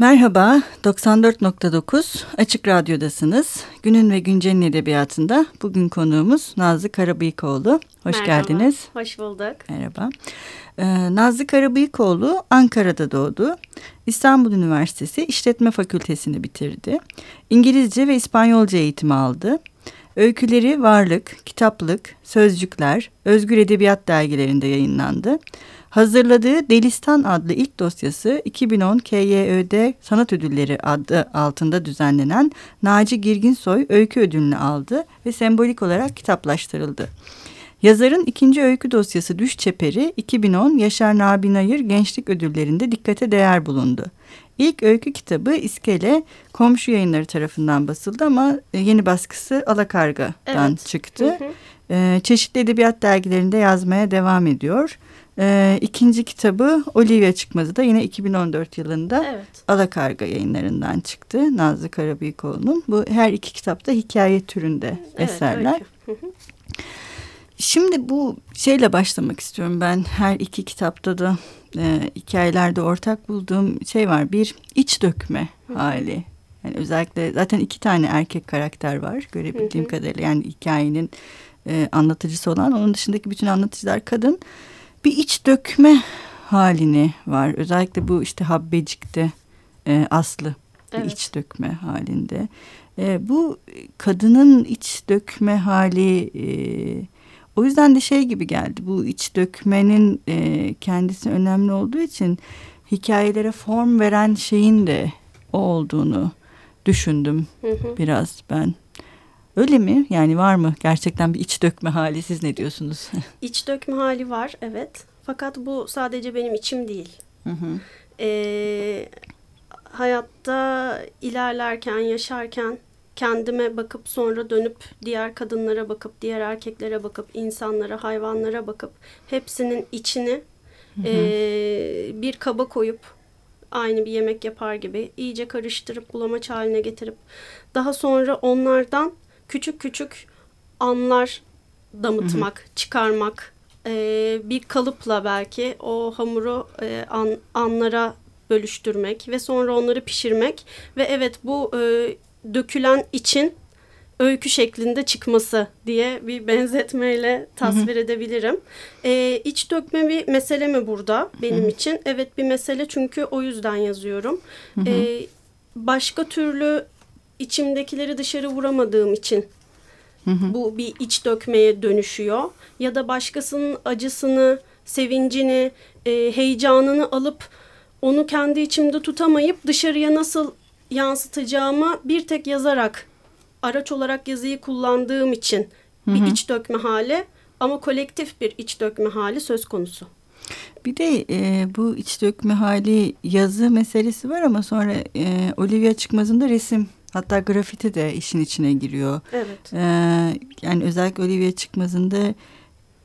Merhaba, 94.9 Açık Radyo'dasınız. Günün ve Güncel'in edebiyatında bugün konuğumuz Nazlı Karabıyıkoğlu. Hoş Merhaba, geldiniz. Hoş bulduk. Merhaba. Ee, Nazlı Karabıyıkoğlu Ankara'da doğdu. İstanbul Üniversitesi İşletme Fakültesini bitirdi. İngilizce ve İspanyolca eğitimi aldı. Öyküleri Varlık, Kitaplık, Sözcükler, Özgür Edebiyat dergilerinde yayınlandı. Hazırladığı Delistan adlı ilk dosyası 2010 KYÖ'de Sanat Ödülleri adı altında düzenlenen Naci Girginsoy Öykü Ödülünü aldı ve sembolik olarak kitaplaştırıldı. Yazarın ikinci öykü dosyası Düş Çeperi 2010 Yaşar Nabi Nayır Gençlik Ödülleri'nde dikkate değer bulundu. İlk öykü kitabı İskele komşu yayınları tarafından basıldı ama e, yeni baskısı Alakarga'dan Evet. çıktı. Hı hı. Ee, çeşitli edebiyat dergilerinde yazmaya devam ediyor. Ee, ikinci kitabı Olivia Çıkmazı da yine 2014 yılında Evet. Alakarga yayınlarından çıktı. Nazlı Karabıyıkoğlu'nun. Bu her iki kitapta hikaye türünde Evet, eserler. Hı hı. Şimdi bu şeyle başlamak istiyorum ben. Her iki kitapta da e, hikayelerde ortak bulduğum şey var. Bir iç dökme hali. Yani özellikle zaten iki tane erkek karakter var görebildiğim Hı hı. kadarıyla. Yani hikayenin e, anlatıcısı olan onun dışındaki bütün anlatıcılar kadın. Bir iç dökme halini var. Özellikle bu işte Habbecik'te e, Aslı bir Evet. iç dökme halinde. E, bu kadının iç dökme hali e, o yüzden de şey gibi geldi. Bu iç dökmenin e, kendisi önemli olduğu için hikayelere form veren şeyin de o olduğunu düşündüm Hı hı. biraz ben. Öyle mi? Yani var mı gerçekten bir iç dökme hali? Siz ne diyorsunuz? İç dökme hali var evet. Fakat bu sadece benim içim değil. Hı hı. Ee, hayatta ilerlerken, yaşarken kendime bakıp sonra dönüp diğer kadınlara bakıp, diğer erkeklere bakıp, insanlara, hayvanlara bakıp hepsinin içini ee, bir kaba koyup aynı bir yemek yapar gibi iyice karıştırıp bulamaç haline getirip daha sonra onlardan küçük küçük anlar damıtmak, çıkarmak, ee, bir kalıpla belki o hamuru e, an, anlara bölüştürmek ve sonra onları pişirmek ve evet bu e, dökülen için öykü şeklinde çıkması diye bir benzetmeyle tasvir edebilirim. E, iç dökme bir mesele mi burada benim için? Evet bir mesele çünkü o yüzden yazıyorum. E, başka türlü içimdekileri dışarı vuramadığım için bu bir iç dökmeye dönüşüyor. Ya da başkasının acısını, sevincini, e, heyecanını alıp onu kendi içimde tutamayıp dışarıya nasıl yansıtacağımı bir tek yazarak, araç olarak yazıyı kullandığım için bir iç dökme hali ama kolektif bir iç dökme hali söz konusu. Bir de e, bu iç dökme hali yazı meselesi var ama sonra e, Olivia Çıkmaz'ın da resim hatta grafiti de işin içine giriyor. Evet. E, yani özellikle Olivia Çıkmaz'ın da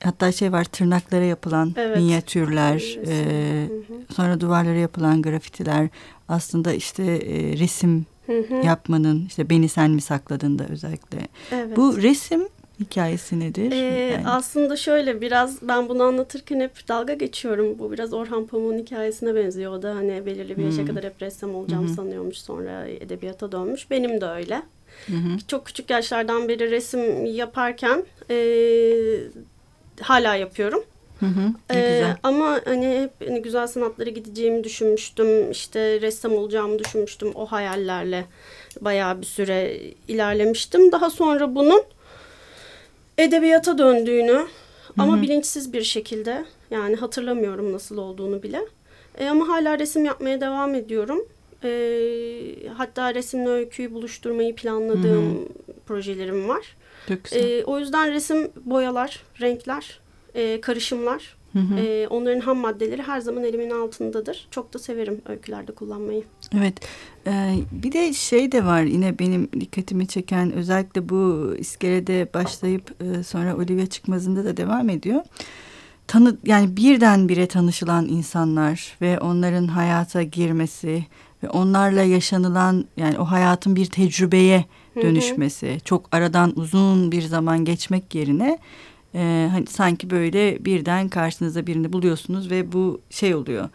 hatta şey var tırnaklara yapılan Evet. minyatürler, e, Hı hı. sonra duvarlara yapılan grafitiler aslında işte e, resim Hı hı. yapmanın işte beni sen mi sakladın da özellikle. Evet. Bu resim hikayesi nedir? Ee, Yani- Aslında şöyle biraz ben bunu anlatırken hep dalga geçiyorum. Bu biraz Orhan Pamuk'un hikayesine benziyor. O da hani belirli bir yaşa Hmm. kadar hep ressam olacağım hı. sanıyormuş. Sonra edebiyata dönmüş. Benim de öyle. Hı. Çok küçük yaşlardan beri resim yaparken e, hala yapıyorum. Hı hı. Ee, güzel. ama hani hep hani güzel sanatlara gideceğimi düşünmüştüm. İşte ressam olacağımı düşünmüştüm. O hayallerle bayağı bir süre ilerlemiştim. Daha sonra bunun edebiyata döndüğünü ama bilinçsiz bir şekilde yani hatırlamıyorum nasıl olduğunu bile. E, ama hala resim yapmaya devam ediyorum. E, hatta resimle öyküyü buluşturmayı planladığım projelerim var. E, o yüzden resim, boyalar, renkler, e, karışımlar, Hı hı. e, onların ham maddeleri her zaman elimin altındadır. Çok da severim öykülerde kullanmayı. Evet. Ee, bir de şey de var yine benim dikkatimi çeken özellikle bu iskelede başlayıp e, sonra Olivia Çıkmaz'ında da devam ediyor. Tanı yani birdenbire tanışılan insanlar ve onların hayata girmesi ve onlarla yaşanılan yani o hayatın bir tecrübeye Hı hı. dönüşmesi. Çok aradan uzun bir zaman geçmek yerine e, hani sanki böyle birden karşınıza birini buluyorsunuz ve bu şey oluyor.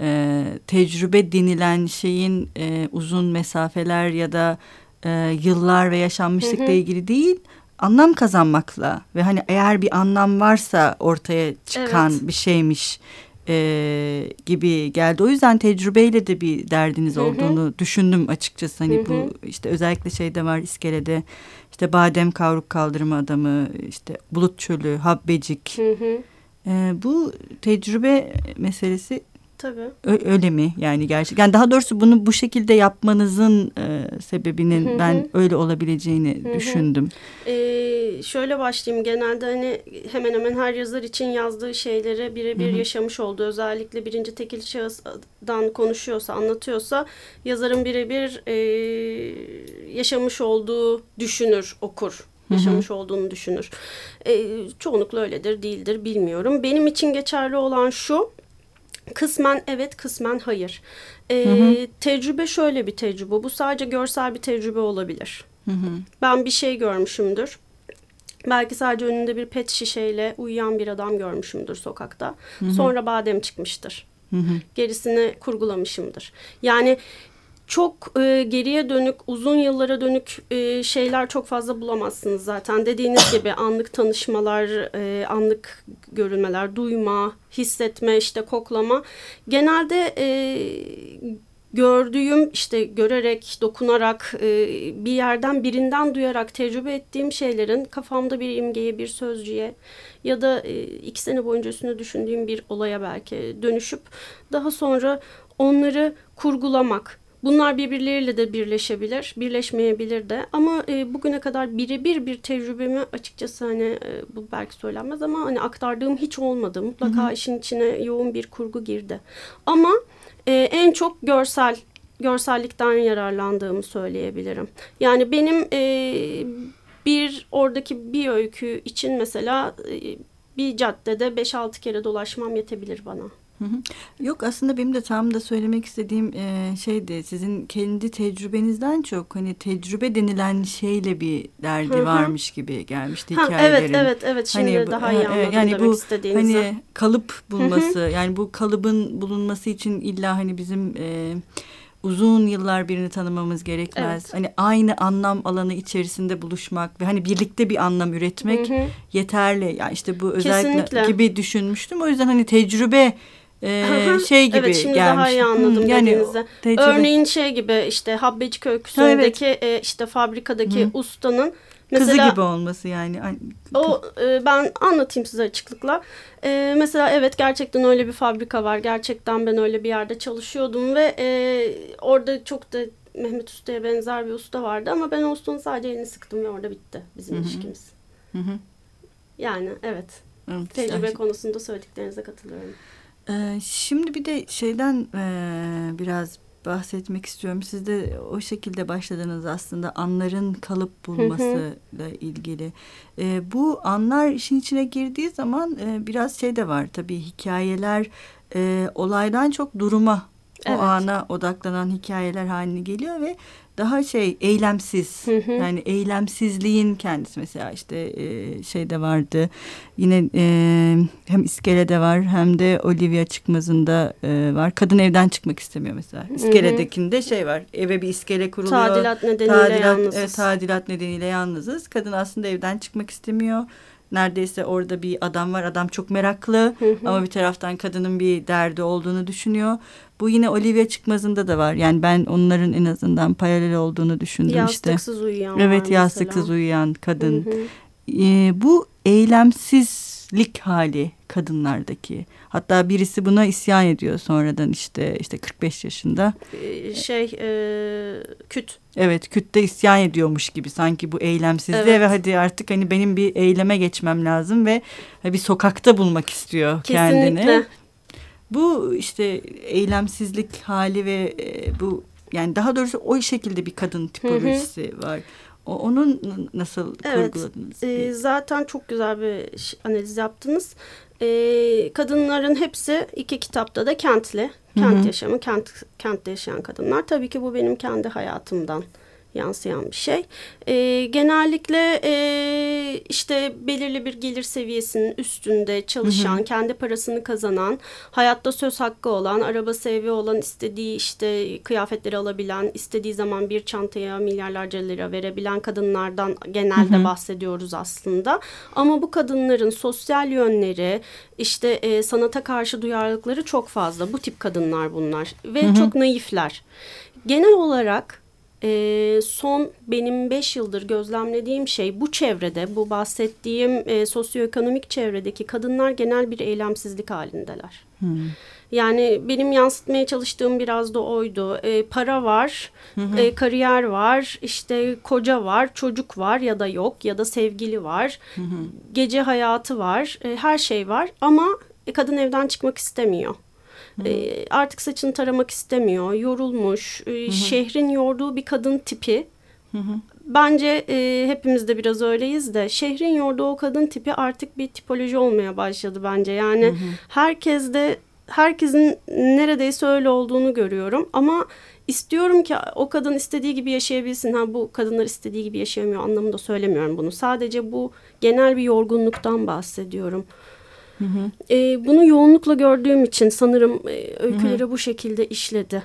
E, tecrübe denilen şeyin e, uzun mesafeler ya da e, yıllar ve yaşanmışlıkla hı hı. ilgili değil anlam kazanmakla ve hani eğer bir anlam varsa ortaya çıkan evet. bir şeymiş e, gibi geldi. O yüzden tecrübeyle de bir derdiniz olduğunu hı hı. düşündüm açıkçası. Hani hı hı. bu işte özellikle şeyde var iskelede işte badem kavruk kaldırma adamı işte bulut çölü habbecik. Hı hı. E, bu tecrübe meselesi Tabii. öyle mi yani gerçek? Yani daha doğrusu bunu bu şekilde yapmanızın e, sebebinin Hı-hı. ben öyle olabileceğini Hı-hı. düşündüm. Ee, şöyle başlayayım. Genelde hani hemen hemen her yazar için yazdığı şeyleri birebir yaşamış olduğu özellikle birinci tekil şahısdan konuşuyorsa, anlatıyorsa yazarın birebir e, yaşamış olduğu düşünür, okur yaşamış hı hı. olduğunu düşünür. E, çoğunlukla öyledir, değildir bilmiyorum. Benim için geçerli olan şu, Kısmen evet, kısmen hayır. Ee, hı hı. Tecrübe şöyle bir tecrübe. Bu sadece görsel bir tecrübe olabilir. Hı hı. Ben bir şey görmüşümdür. Belki sadece önünde bir pet şişeyle uyuyan bir adam görmüşümdür sokakta. Hı hı. Sonra badem çıkmıştır. Hı hı. Gerisini kurgulamışımdır. Yani çok e, geriye dönük, uzun yıllara dönük e, şeyler çok fazla bulamazsınız zaten. Dediğiniz gibi anlık tanışmalar, e, anlık görülmeler, duyma, hissetme, işte koklama. Genelde e, gördüğüm, işte görerek, dokunarak, e, bir yerden birinden duyarak tecrübe ettiğim şeylerin kafamda bir imgeye, bir sözcüğe ya da e, iki sene boyunca üstüne düşündüğüm bir olaya belki dönüşüp daha sonra onları kurgulamak Bunlar birbirleriyle de birleşebilir, birleşmeyebilir de. Ama e, bugüne kadar birebir bir tecrübemi açıkçası hani e, bu belki söylenmez ama hani aktardığım hiç olmadı. Mutlaka hı hı. işin içine yoğun bir kurgu girdi. Ama e, en çok görsel görsellikten yararlandığımı söyleyebilirim. Yani benim e, bir oradaki bir öykü için mesela e, bir caddede 5-6 kere dolaşmam yetebilir bana. Yok aslında benim de tam da söylemek istediğim e, şeydi sizin kendi tecrübenizden çok hani tecrübe denilen şeyle bir derdi hı hı. varmış gibi gelmişti ha, hikayelerin. Evet evet evet şimdi hani, daha iyi anladım yani demek bu, istediğinizi. Hani kalıp bulması hı hı. yani bu kalıbın bulunması için illa hani bizim e, uzun yıllar birini tanımamız gerekmez. Evet. Hani aynı anlam alanı içerisinde buluşmak ve hani birlikte bir anlam üretmek hı hı. yeterli. Yani işte bu özellikle Kesinlikle. gibi düşünmüştüm. O yüzden hani tecrübe e, şey gibi evet, şimdi gelmiş. daha iyi anladım hmm, yani dediğinizi. Örneğin şey gibi işte Habbecik öyküsündeki evet. e, işte fabrikadaki Hı. ustanın Mesela, Kızı gibi olması yani. O e, ben anlatayım size açıklıkla. E, mesela evet gerçekten öyle bir fabrika var. Gerçekten ben öyle bir yerde çalışıyordum ve e, orada çok da Mehmet Usta'ya benzer bir usta vardı ama ben o ustanın sadece elini sıktım ve orada bitti bizim Hı -hı. ilişkimiz. Hı -hı. Yani evet. evet Tecrübe konusunda söylediklerinize katılıyorum. Ee, şimdi bir de şeyden e, biraz bahsetmek istiyorum. Siz de o şekilde başladınız aslında anların kalıp bulmasıyla ilgili. E, bu anlar işin içine girdiği zaman e, biraz şey de var tabii hikayeler e, olaydan çok duruma evet. o ana odaklanan hikayeler haline geliyor ve daha şey eylemsiz. Hı hı. yani eylemsizliğin kendisi. Mesela işte e, şeyde vardı. Yine e, hem iskelede var hem de Olivia çıkmazında e, var. Kadın evden çıkmak istemiyor mesela. İskeledekinde şey var. Eve bir iskele kuruluyor. Tadilat nedeniyle tadilat, yalnızız. e, tadilat nedeniyle yalnızız. Kadın aslında evden çıkmak istemiyor neredeyse orada bir adam var. Adam çok meraklı hı hı. ama bir taraftan kadının bir derdi olduğunu düşünüyor. Bu yine Olivia Çıkmaz'ında da var. Yani ben onların en azından paralel olduğunu düşündüm yastıksız işte. uyuyan Evet yastıksız mesela. uyuyan kadın. Hı hı. Ee, bu eylemsizlik hali kadınlardaki. Hatta birisi buna isyan ediyor sonradan işte işte 45 yaşında. Ee, şey e, küt. Evet kütte isyan ediyormuş gibi sanki bu eylemsizliğe evet. ve hadi artık hani benim bir eyleme geçmem lazım ve bir sokakta bulmak istiyor Kesinlikle. kendini. Bu işte eylemsizlik hali ve e, bu yani daha doğrusu o şekilde bir kadın tipolojisi hı hı. var. O, onun nasıl evet, kurguladınız? E, zaten çok güzel bir analiz yaptınız. E, kadınların hepsi iki kitapta da kentli. Kent Hı -hı. yaşamı, kent, kentte yaşayan kadınlar. Tabii ki bu benim kendi hayatımdan yansıyan bir şey. E, genellikle e, işte belirli bir gelir seviyesinin üstünde çalışan, hı hı. kendi parasını kazanan, hayatta söz hakkı olan, arabası evi olan, istediği işte kıyafetleri alabilen, istediği zaman bir çantaya milyarlarca lira verebilen kadınlardan genelde hı hı. bahsediyoruz aslında. Ama bu kadınların sosyal yönleri, işte e, sanata karşı duyarlılıkları çok fazla. Bu tip kadınlar bunlar ve hı hı. çok naifler. Genel olarak e, son benim beş yıldır gözlemlediğim şey bu çevrede, bu bahsettiğim e, sosyoekonomik çevredeki kadınlar genel bir eylemsizlik halindeler. Hmm. Yani benim yansıtmaya çalıştığım biraz da oydu. E, para var, hı E, kariyer var, işte koca var, çocuk var ya da yok ya da sevgili var, hı gece hayatı var, e, her şey var ama e, kadın evden çıkmak istemiyor. E, artık saçını taramak istemiyor, yorulmuş, e, şehrin yorduğu bir kadın tipi. Hı hı. Bence e, hepimiz de biraz öyleyiz de şehrin yorduğu o kadın tipi artık bir tipoloji olmaya başladı bence. Yani hı hı. herkes de herkesin neredeyse öyle olduğunu görüyorum ama istiyorum ki o kadın istediği gibi yaşayabilsin. Ha bu kadınlar istediği gibi yaşayamıyor anlamında söylemiyorum bunu. Sadece bu genel bir yorgunluktan bahsediyorum. Hı hı. E, bunu yoğunlukla gördüğüm için sanırım e, öyküleri hı hı. bu şekilde işledi.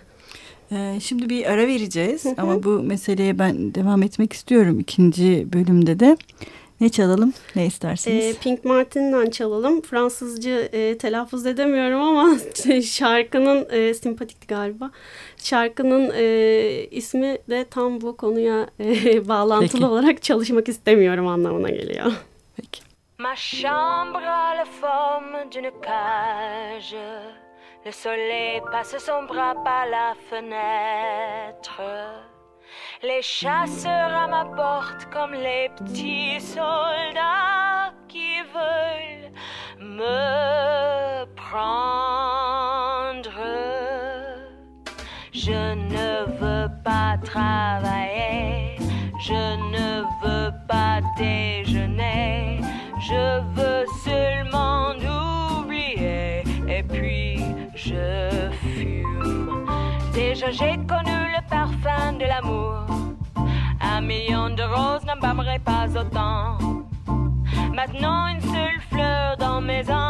Ee, şimdi bir ara vereceğiz hı hı. ama bu meseleye ben devam etmek istiyorum ikinci bölümde de. Ne çalalım? Ne istersiniz? E, Pink Martin'den çalalım. Fransızca e, telaffuz edemiyorum ama şarkının e, simpatikti galiba. Şarkının e, ismi de tam bu konuya e, bağlantılı Peki. olarak çalışmak istemiyorum anlamına geliyor. Peki. Ma chambre a la forme d'une cage. Le soleil passe son bras par la fenêtre. Les chasseurs à ma porte comme les petits soldats qui veulent me prendre. Je ne veux pas travailler, je ne veux pas déjeuner. Je veux seulement oublier et puis je fume. Déjà j'ai connu le parfum de l'amour. Un million de roses n'embâmerait pas autant. Maintenant une seule fleur dans mes entourages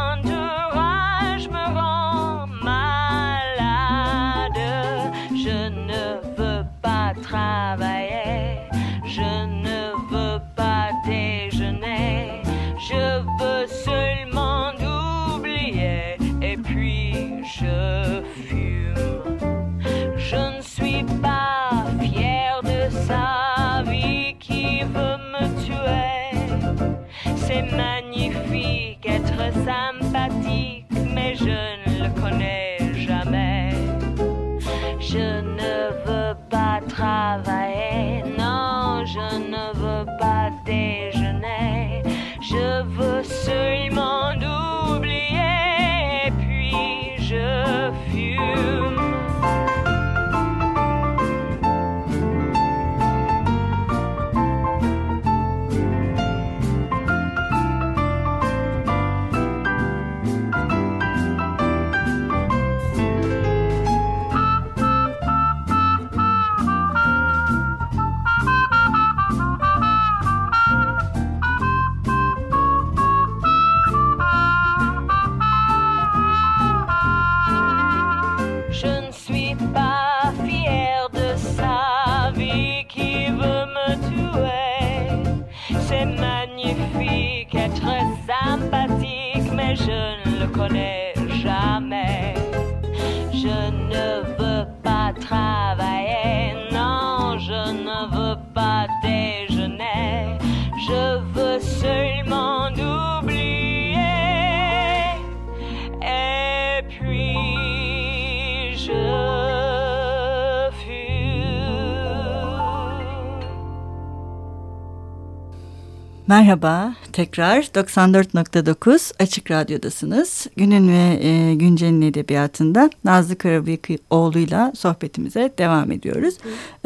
Je ne le connais jamais. Je ne veux pas travailler. Merhaba, tekrar 94.9 Açık Radyo'dasınız. Günün ve e, Güncel'in edebiyatında Nazlı Karabıyıkoğlu'yla sohbetimize devam ediyoruz.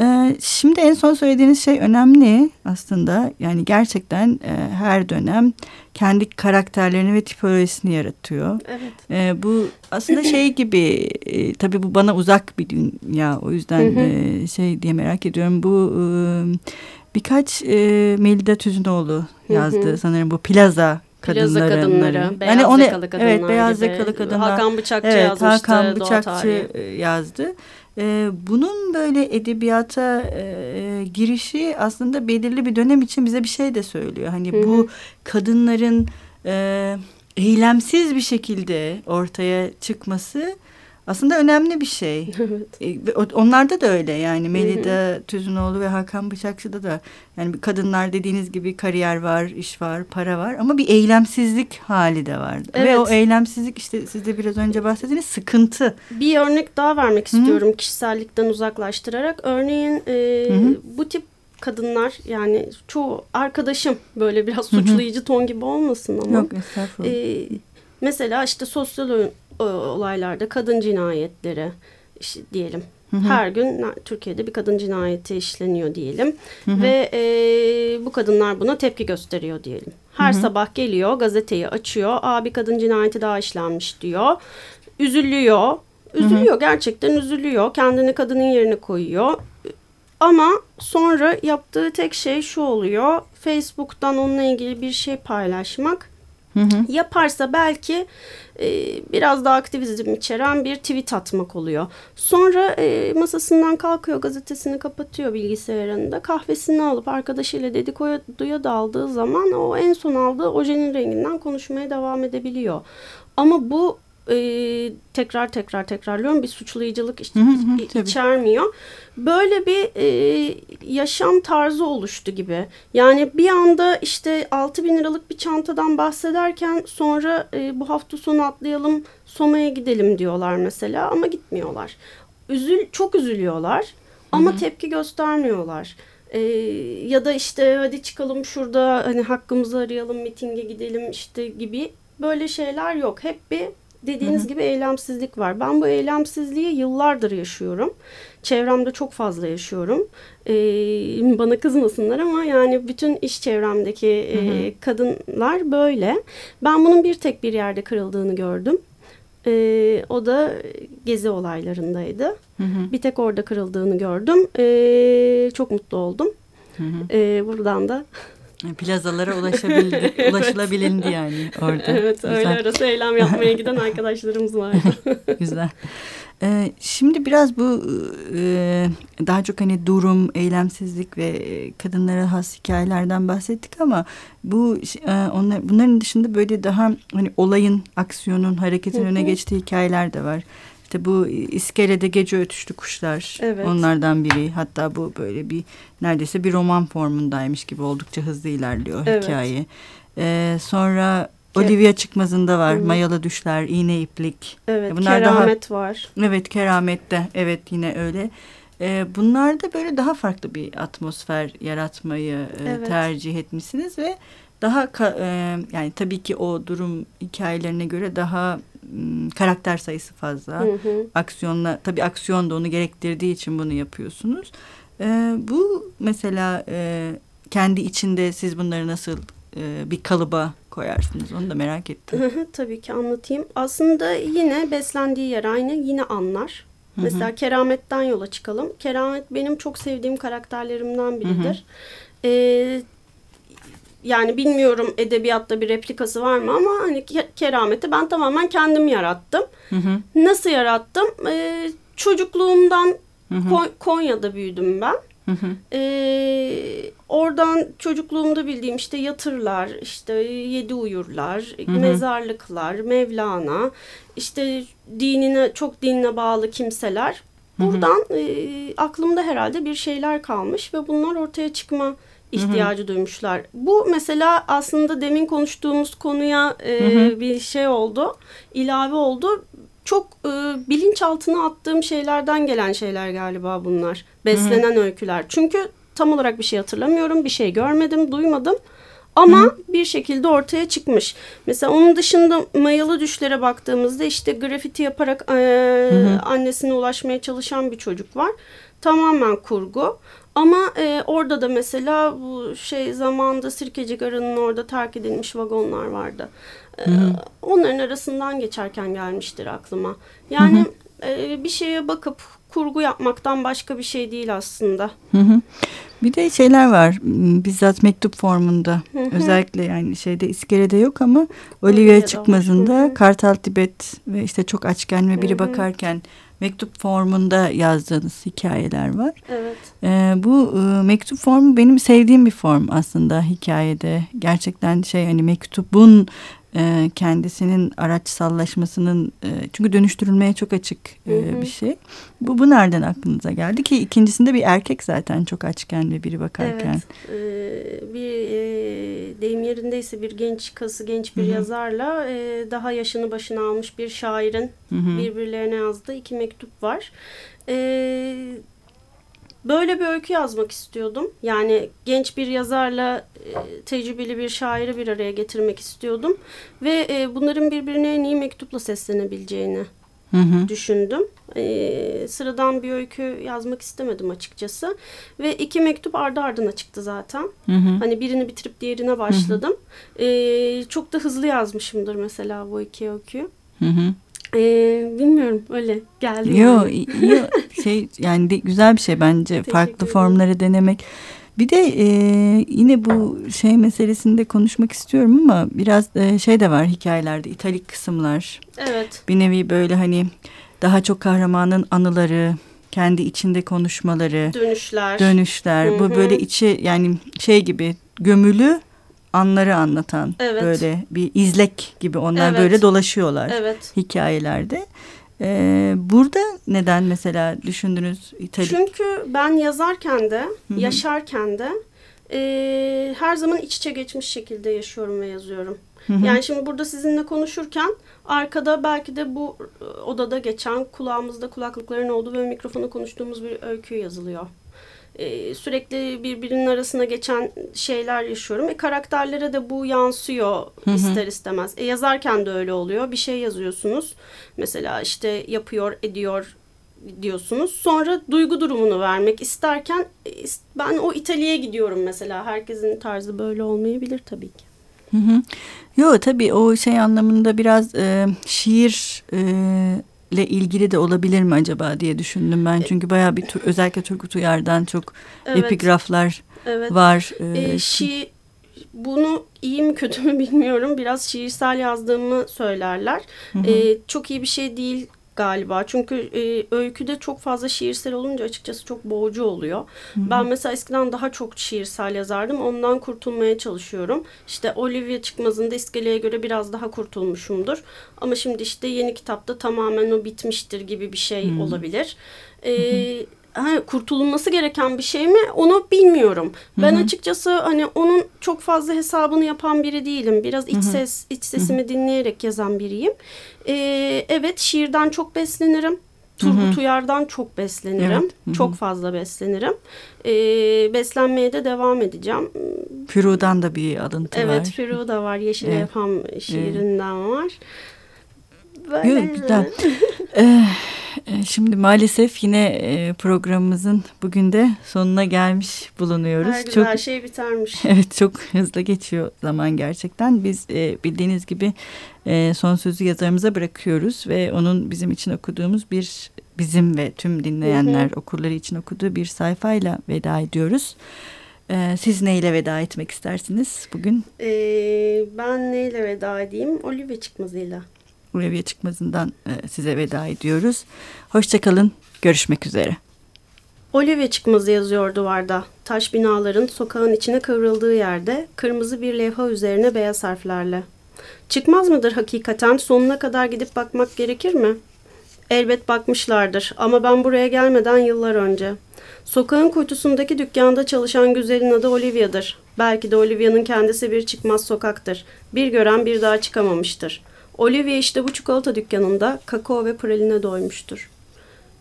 E, şimdi en son söylediğiniz şey önemli aslında. Yani gerçekten e, her dönem kendi karakterlerini ve tipolojisini yaratıyor. Evet. E, bu aslında şey gibi, e, tabii bu bana uzak bir dünya. O yüzden e, şey diye merak ediyorum. Bu... E, birkaç e, Melida Tüzünoğlu yazdı. Hı hı. Sanırım bu plaza kadınları. Plaza kadınları, beyaz yani onu, yakalı kadınlar Evet, beyaz gibi. yakalı kadınlar. Hakan Bıçakçı evet, yazmıştı. Hakan Bıçakçı e, yazdı. E, bunun böyle edebiyata e, girişi aslında belirli bir dönem için bize bir şey de söylüyor. Hani hı hı. bu kadınların e, eylemsiz bir şekilde ortaya çıkması aslında önemli bir şey. Evet. E, onlarda da öyle yani Melida Tüzünoğlu ve Hakan Bıçakçı'da da yani kadınlar dediğiniz gibi kariyer var, iş var, para var ama bir eylemsizlik hali de var. Evet. Ve o eylemsizlik işte siz de biraz önce bahsettiğiniz sıkıntı. Bir örnek daha vermek Hı -hı. istiyorum kişisellikten uzaklaştırarak. Örneğin e, bu tip kadınlar yani çoğu arkadaşım böyle biraz suçlayıcı Hı -hı. ton gibi olmasın ama. Yok estağfurullah. E, mesela işte sosyal olaylarda kadın cinayetleri işte diyelim. Hı hı. Her gün Türkiye'de bir kadın cinayeti işleniyor diyelim hı hı. ve e, bu kadınlar buna tepki gösteriyor diyelim. Her hı hı. sabah geliyor gazeteyi açıyor. Aa bir kadın cinayeti daha işlenmiş diyor. Üzülüyor. Üzülüyor hı hı. gerçekten üzülüyor. Kendini kadının yerine koyuyor. Ama sonra yaptığı tek şey şu oluyor. Facebook'tan onunla ilgili bir şey paylaşmak. Hı hı. Yaparsa belki e, biraz daha aktivizm içeren bir tweet atmak oluyor. Sonra e, masasından kalkıyor, gazetesini kapatıyor bilgisayarında. Kahvesini alıp arkadaşıyla dedikoduya daldığı zaman o en son aldığı ojenin renginden konuşmaya devam edebiliyor. Ama bu e, tekrar tekrar tekrarlıyorum bir suçlayıcılık hı hı, içermiyor. Böyle bir e, yaşam tarzı oluştu gibi. Yani bir anda işte 6 bin liralık bir çantadan bahsederken sonra e, bu hafta sonu atlayalım Soma'ya gidelim diyorlar mesela ama gitmiyorlar. Üzül çok üzülüyorlar ama hı hı. tepki göstermiyorlar. Ee, ya da işte hadi çıkalım şurada hani hakkımızı arayalım mitinge gidelim işte gibi böyle şeyler yok. Hep bir dediğiniz Hı-hı. gibi eylemsizlik var. Ben bu eylemsizliği yıllardır yaşıyorum. Çevremde çok fazla yaşıyorum. Ee, bana kızmasınlar ama yani bütün iş çevremdeki e, kadınlar böyle. Ben bunun bir tek bir yerde kırıldığını gördüm. Ee, o da gezi olaylarındaydı. Hı-hı. Bir tek orada kırıldığını gördüm. Ee, çok mutlu oldum. Ee, buradan da Plazalara ulaşabildi, ulaşılabilindi yani orada. Evet Güzel. öyle arası eylem yapmaya giden arkadaşlarımız vardı. Güzel. Ee, şimdi biraz bu e, daha çok hani durum, eylemsizlik ve kadınlara has hikayelerden bahsettik ama bu e, onlar, bunların dışında böyle daha hani olayın, aksiyonun, hareketin öne geçtiği hikayeler de var. İşte bu iskelede gece ötüştü kuşlar evet. onlardan biri. Hatta bu böyle bir neredeyse bir roman formundaymış gibi oldukça hızlı ilerliyor evet. hikaye. Ee, sonra Olivia Çıkmaz'ında var. Hı. Mayalı Düşler, İğne İplik. Evet, Bunlar Keramet daha, var. Evet, Keramet'te. Evet, yine öyle. Ee, bunlar da böyle daha farklı bir atmosfer yaratmayı e, evet. tercih etmişsiniz ve daha e, yani tabii ki o durum hikayelerine göre daha karakter sayısı fazla. Hı hı. Aksiyonla tabii aksiyon da onu gerektirdiği için bunu yapıyorsunuz. E, bu mesela e, kendi içinde siz bunları nasıl e, bir kalıba koyarsınız? Onu da merak ettim. Hı hı, tabii ki anlatayım. Aslında yine beslendiği yer aynı. Yine anlar. Hı hı. Mesela Keramet'ten yola çıkalım. Keramet benim çok sevdiğim karakterlerimden biridir. Hı hı. E, yani bilmiyorum edebiyatta bir replikası var mı ama hani kerameti ben tamamen kendim yarattım. Hı hı. Nasıl yarattım? Ee, çocukluğumdan hı hı. Konya'da büyüdüm ben. Hı hı. Ee, oradan çocukluğumda bildiğim işte yatırlar, işte yedi uyurlar, hı hı. mezarlıklar, Mevlana, işte dinine çok dinine bağlı kimseler. Buradan hı hı. E, aklımda herhalde bir şeyler kalmış ve bunlar ortaya çıkma ihtiyacı hı hı. duymuşlar. Bu mesela aslında demin konuştuğumuz konuya e, bir şey oldu, ilave oldu. Çok e, bilinçaltına attığım şeylerden gelen şeyler galiba bunlar. Beslenen hı hı. öyküler. Çünkü tam olarak bir şey hatırlamıyorum, bir şey görmedim, duymadım. Ama Hı. bir şekilde ortaya çıkmış. Mesela onun dışında mayalı düşlere baktığımızda işte grafiti yaparak e, annesine ulaşmaya çalışan bir çocuk var. Tamamen kurgu. Ama e, orada da mesela bu şey zamanda Sirkeci Garı'nın orada terk edilmiş vagonlar vardı. E, onların arasından geçerken gelmiştir aklıma. Yani E, bir şeye bakıp kurgu yapmaktan başka bir şey değil aslında. Hı hı. Bir de şeyler var bizzat mektup formunda hı hı. özellikle yani şeyde iskelede yok ama Olivia çıkmazında hı hı. Kartal Tibet ve işte çok açken ve biri hı hı. bakarken mektup formunda yazdığınız hikayeler var. Evet. Ee, bu e, mektup formu benim sevdiğim bir form aslında hikayede. Gerçekten şey hani mektubun e, kendisinin araçsallaşmasının e, çünkü dönüştürülmeye çok açık e, hı hı. bir şey. Bu, bu nereden aklınıza geldi ki ikincisinde bir erkek zaten çok açken ve biri bakarken. Evet. Bir e, deyim yerindeyse bir genç kası genç bir hı hı. yazarla e, daha yaşını başına almış bir şairin hı hı. birbirlerine yazdığı iki mektup var. Evet böyle bir öykü yazmak istiyordum. Yani genç bir yazarla e, tecrübeli bir şairi bir araya getirmek istiyordum. Ve e, bunların birbirine en iyi mektupla seslenebileceğini hı hı. düşündüm. E, sıradan bir öykü yazmak istemedim açıkçası. Ve iki mektup ardı ardına çıktı zaten. Hı hı. Hani birini bitirip diğerine başladım. Hı hı. Çok da hızlı yazmışımdır mesela bu iki öyküyü. Hı hı. Ee, bilmiyorum öyle geldi. Yo, yo şey yani de, güzel bir şey bence farklı formları denemek. Bir de e, yine bu şey meselesinde konuşmak istiyorum ama biraz e, şey de var hikayelerde italik kısımlar. Evet. Bir nevi böyle hani daha çok kahramanın anıları, kendi içinde konuşmaları, dönüşler. Dönüşler. Hı -hı. Bu böyle içi yani şey gibi gömülü anları anlatan evet. böyle bir izlek gibi onlar evet. böyle dolaşıyorlar evet. hikayelerde. Ee, burada neden mesela düşündünüz İtali? Çünkü ben yazarken de Hı -hı. yaşarken de e, her zaman iç içe geçmiş şekilde yaşıyorum ve yazıyorum. Hı -hı. Yani şimdi burada sizinle konuşurken arkada belki de bu odada geçen kulağımızda kulaklıkların olduğu ve mikrofona konuştuğumuz bir öykü yazılıyor e, sürekli birbirinin arasına geçen şeyler yaşıyorum. E, karakterlere de bu yansıyor hı hı. ister istemez. E, yazarken de öyle oluyor. Bir şey yazıyorsunuz. Mesela işte yapıyor, ediyor diyorsunuz. Sonra duygu durumunu vermek isterken e, ben o İtalya'ya gidiyorum mesela. Herkesin tarzı böyle olmayabilir tabii ki. Hı hı. Yo tabii o şey anlamında biraz e, şiir e, ile ilgili de olabilir mi acaba diye düşündüm ben. Çünkü bayağı bir özellikle Turgut Uyar'dan çok evet. epigraflar evet. var. Ee, şi bunu iyi mi kötü mü bilmiyorum. Biraz şiirsel yazdığımı söylerler. Hı hı. Ee, çok iyi bir şey değil galiba. Çünkü e, öyküde çok fazla şiirsel olunca açıkçası çok boğucu oluyor. Hı-hı. Ben mesela eskiden daha çok şiirsel yazardım. Ondan kurtulmaya çalışıyorum. İşte Olivia Çıkmaz'ın da iskeleye göre biraz daha kurtulmuşumdur. Ama şimdi işte yeni kitapta tamamen o bitmiştir gibi bir şey Hı-hı. olabilir. Ee, ha, kurtulması gereken bir şey mi onu bilmiyorum. Ben Hı -hı. açıkçası hani onun çok fazla hesabını yapan biri değilim. Biraz iç Hı -hı. ses iç sesimi Hı -hı. dinleyerek yazan biriyim. Ee, evet şiirden çok beslenirim. Turgut Uyar'dan çok beslenirim. Evet. Hı -hı. Çok fazla beslenirim. Ee, beslenmeye de devam edeceğim. Firu'dan da bir alıntı evet, var. Evet Firu da var. Yeşil evet. Efham şiirinden evet. var. Böyle. Güzel. Ee, şimdi maalesef yine e, programımızın bugün de sonuna gelmiş bulunuyoruz. Her çok, her şey bitermiş. Evet çok hızlı geçiyor zaman gerçekten. Biz e, bildiğiniz gibi e, son sözü yazarımıza bırakıyoruz ve onun bizim için okuduğumuz bir bizim ve tüm dinleyenler hı hı. okurları için okuduğu bir sayfayla veda ediyoruz. Ee, siz neyle veda etmek istersiniz bugün? Ee, ben neyle veda edeyim? Olivia çıkmazıyla. Ulviye Çıkmaz'ından e, size veda ediyoruz. Hoşçakalın, görüşmek üzere. Olivia çıkmazı yazıyor duvarda. Taş binaların sokağın içine kıvrıldığı yerde kırmızı bir levha üzerine beyaz harflerle. Çıkmaz mıdır hakikaten sonuna kadar gidip bakmak gerekir mi? Elbet bakmışlardır ama ben buraya gelmeden yıllar önce. Sokağın kuytusundaki dükkanda çalışan güzelin adı Olivia'dır. Belki de Olivia'nın kendisi bir çıkmaz sokaktır. Bir gören bir daha çıkamamıştır.'' Olivia işte bu çikolata dükkanında kakao ve praline doymuştur.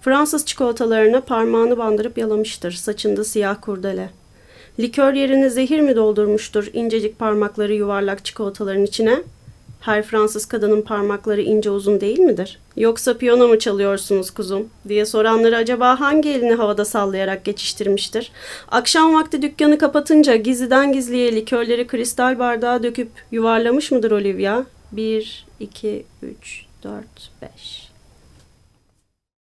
Fransız çikolatalarına parmağını bandırıp yalamıştır, saçında siyah kurdele. Likör yerine zehir mi doldurmuştur incecik parmakları yuvarlak çikolataların içine? Her Fransız kadının parmakları ince uzun değil midir? Yoksa piyano mu çalıyorsunuz kuzum? diye soranları acaba hangi elini havada sallayarak geçiştirmiştir? Akşam vakti dükkanı kapatınca gizliden gizliye likörleri kristal bardağa döküp yuvarlamış mıdır Olivia? Bir, iki, üç, dört, beş.